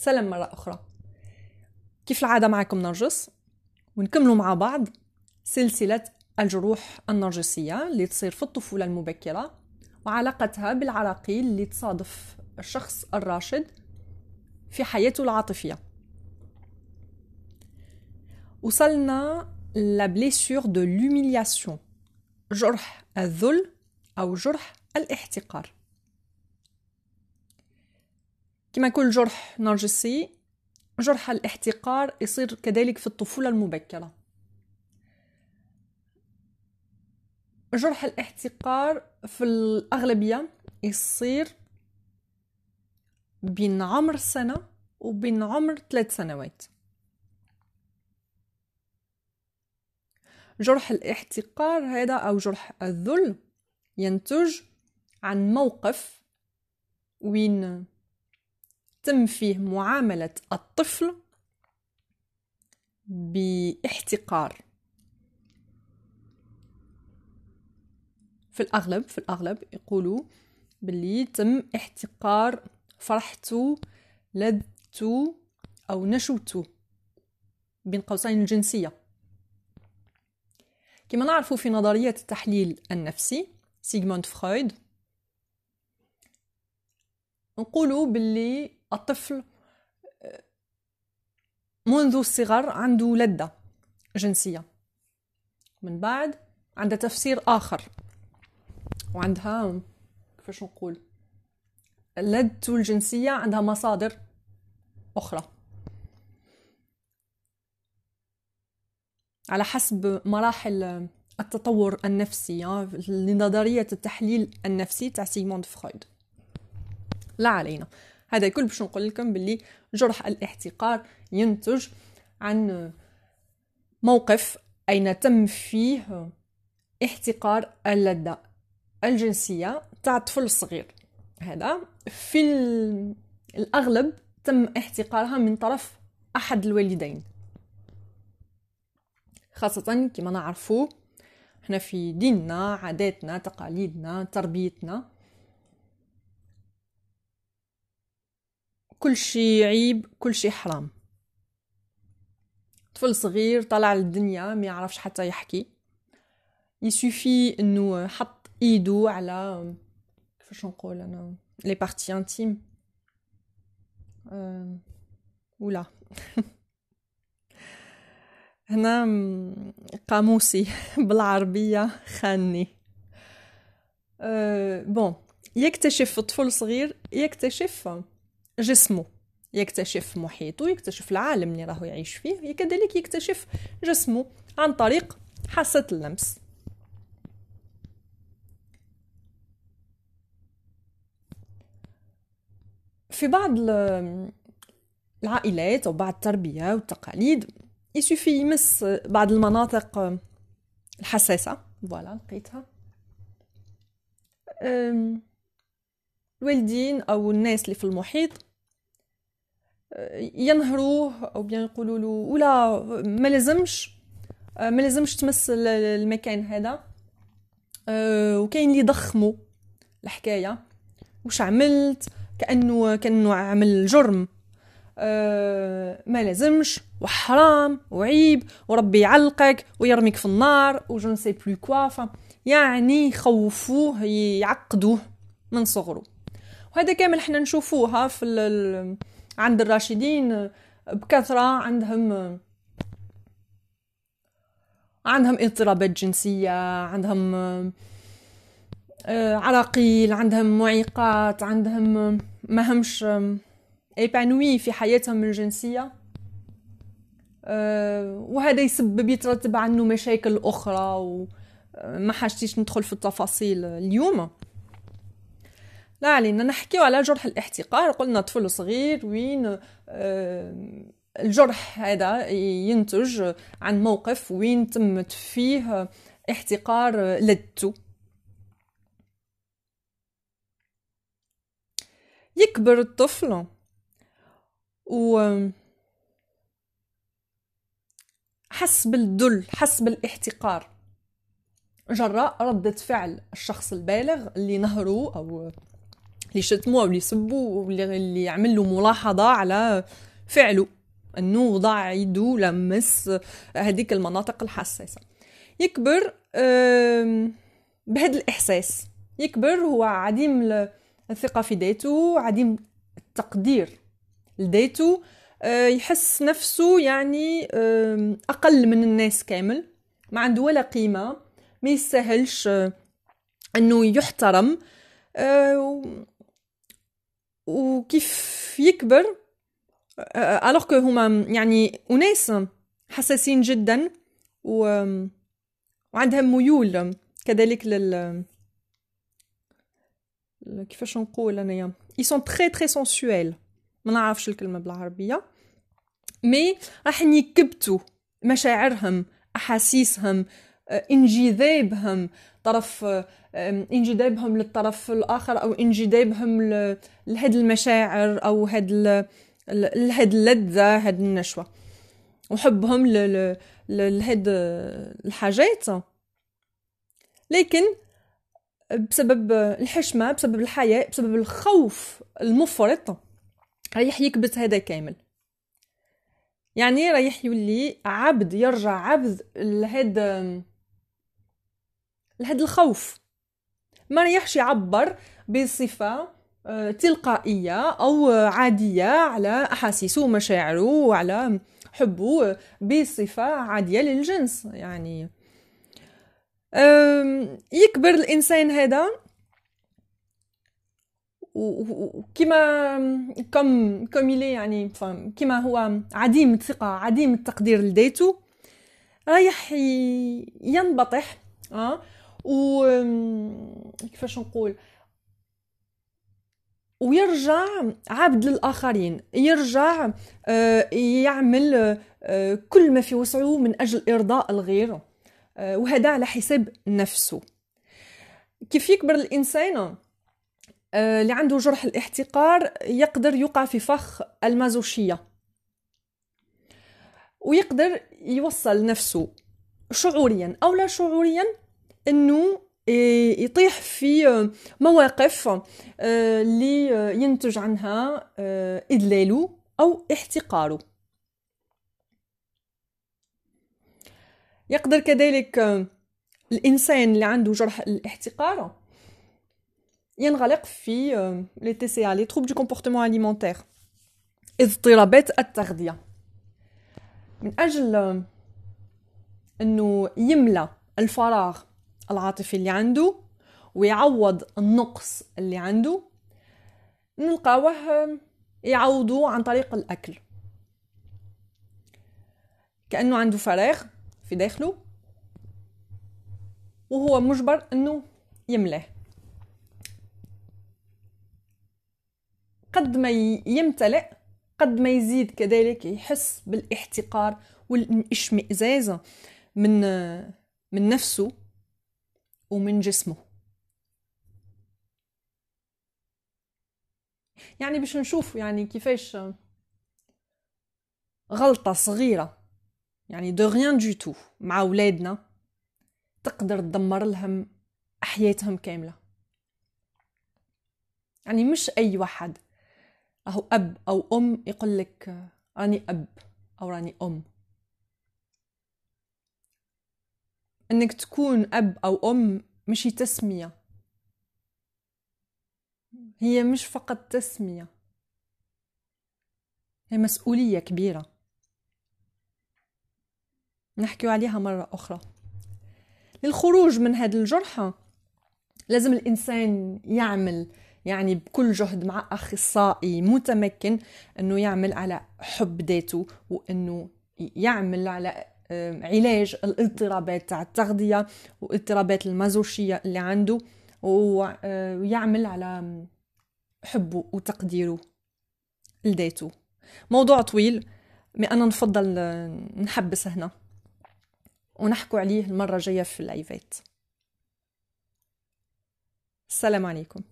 سلام مرة أخرى. كيف العادة معكم نرجس؟ ونكملوا مع بعض سلسلة الجروح النرجسية اللي تصير في الطفولة المبكرة وعلاقتها بالعراقيل اللي تصادف الشخص الراشد في حياته العاطفية. وصلنا la de l'humiliation جرح الذل أو جرح الاحتقار. كما كل جرح نرجسي جرح الاحتقار يصير كذلك في الطفولة المبكرة. جرح الاحتقار في الأغلبية يصير بين عمر سنة وبين عمر ثلاث سنوات. جرح الاحتقار هذا أو جرح الذل ينتج عن موقف وين تم فيه معاملة الطفل باحتقار. في الأغلب في الأغلب يقولوا باللي تم احتقار فرحته لذته أو نشوته بين قوسين الجنسية كما نعرف في نظرية التحليل النفسي سيغموند فرويد نقولوا باللي الطفل منذ الصغر عنده لذة جنسية. من بعد عندها تفسير آخر. وعندها كيفاش نقول؟ اللذة الجنسية عندها مصادر أخرى. على حسب مراحل التطور النفسي لنظرية التحليل النفسي تاع سيغموند فرويد. لا علينا. هذا كل باش نقول لكم باللي جرح الاحتقار ينتج عن موقف أين تم فيه احتقار اللذة الجنسية تاع الطفل الصغير هذا في الأغلب تم احتقارها من طرف أحد الوالدين. خاصة كما نعرفو إحنا في ديننا عاداتنا تقاليدنا تربيتنا كل شي عيب كل شي حرام. طفل صغير طلع للدنيا ما يعرفش حتى يحكي. يسوفي إنه حط ايدو على كيفاش نقول أنا les parties intimes أه... ولا. هنا قاموسي بالعربية خاني. أه bon يكتشف طفل صغير يكتشف جسمه. يكتشف محيطه يكتشف العالم اللي راهو يعيش فيه كذلك يكتشف جسمه عن طريق حاسة اللمس. في بعض العائلات أو بعض التربية والتقاليد يسوفي يمس بعض المناطق الحساسة. فوالا لقيتها. الوالدين أو الناس اللي في المحيط ينهروه أو بيان يقولوا له ولا ما لازمش ما لازمش تمس المكان هذا أه، وكاين اللي يضخموا الحكاية. وش عملت؟ كأنه كأنه عمل جرم. ما لازمش وحرام وعيب وربي يعلقك ويرميك في النار و je ne sais plus quoi يعني يخوفوه يعقدوه من صغره. وهذا كامل حنا نشوفوها في عند الراشدين بكثرة عندهم عندهم اضطرابات جنسية عندهم آه، عراقيل عندهم معيقات عندهم ما همش ايبانوي في حياتهم الجنسية. آه، وهذا يسبب يترتب عنه مشاكل أخرى وما حاجتيش ندخل في التفاصيل اليوم. لا علينا نحكيو على جرح الاحتقار. قلنا طفل صغير وين آه، الجرح هذا ينتج عن موقف وين تمت فيه احتقار لدته. يكبر الطفل و حس بالذل حس بالاحتقار جراء ردة فعل الشخص البالغ اللي نهره أو اللي يشتموه واللي يسبوه واللي يعمل له ملاحظة على فعله. إنه وضع يده لمس هذيك المناطق الحساسة. يكبر بهذا الإحساس. يكبر هو عديم الثقة في ذاته عديم التقدير لذاته. آه، يحس نفسه يعني أقل من الناس كامل. ما عنده ولا قيمة. ما يستاهلش آه، إنه يحترم. آه، وكيف يكبر alors que هما يعني أناس حساسين جدا و وعندهم ميول. كذلك لل كيفاش نقول أنايا؟ ils sont très très sensuels ما نعرفش الكلمة بالعربية. mais راح يكبتوا مشاعرهم أحاسيسهم انجذابهم طرف انجذابهم للطرف الآخر أو انجذابهم لهاد المشاعر أو هاد لهاد اللذة هاد النشوة. وحبهم لهاد الحاجات. لكن بسبب الحشمة بسبب الحياء بسبب الخوف المفرط رايح يكبت هذا كامل. يعني رايح يولي عبد يرجع عبد لهاد لهاد الخوف. ما رايحش يعبر بصفة آه، تلقائية أو عادية على أحاسيسه ومشاعره وعلى حبه بصفة عادية للجنس يعني. يكبر الإنسان هذا. وكما كم كم يعني كما هو عديم الثقة عديم التقدير لذاته رايح ينبطح آه و كيفاش نقول؟ ويرجع عبد للآخرين يرجع آه، يعمل آه، كل ما في وسعه من أجل إرضاء الغير آه، وهذا على حساب نفسه. كيف يكبر الإنسان؟ اللي عنده جرح الاحتقار يقدر يقع في فخ المازوشية ويقدر يوصل نفسه شعوريا أو لا شعوريا أنه يطيح في مواقف آه، اللي ينتج عنها آه، إذلاله أو احتقاره. يقدر كذلك الإنسان اللي عنده جرح الاحتقار ينغلق في les TCA les troubles du comportement alimentaire اضطرابات التغذية. من أجل أنه يملى الفراغ العاطفي اللي عنده ويعوض النقص اللي عنده نلقاوه يعوضو عن طريق الأكل. كأنه عنده فراغ في داخله وهو مجبر أنه يملاه. قد ما يمتلئ قد ما يزيد كذلك يحس بالإحتقار والاشمئزاز من من نفسه. ومن جسمه. يعني باش نشوف يعني كيفاش غلطة صغيرة يعني de rien du tout مع ولادنا تقدر تدمر لهم حياتهم كاملة. يعني مش أي واحد أهو أب أو أم يقول لك راني أب أو راني أم. إنك تكون أب أو أم مش تسمية. هي مش فقط تسمية. هي مسؤولية كبيرة. نحكي عليها مرة أخرى. للخروج من هذه الجرحى لازم الإنسان يعمل يعني بكل جهد مع أخصائي متمكن إنه يعمل على حب ذاته وإنه يعمل على علاج الاضطرابات تاع التغذية واضطرابات المازوشيه اللي عنده ويعمل على حبه وتقديره لذاته. موضوع طويل مي أنا نفضل نحبس هنا ونحكو عليه المرة الجاية في اللايفات. السلام عليكم.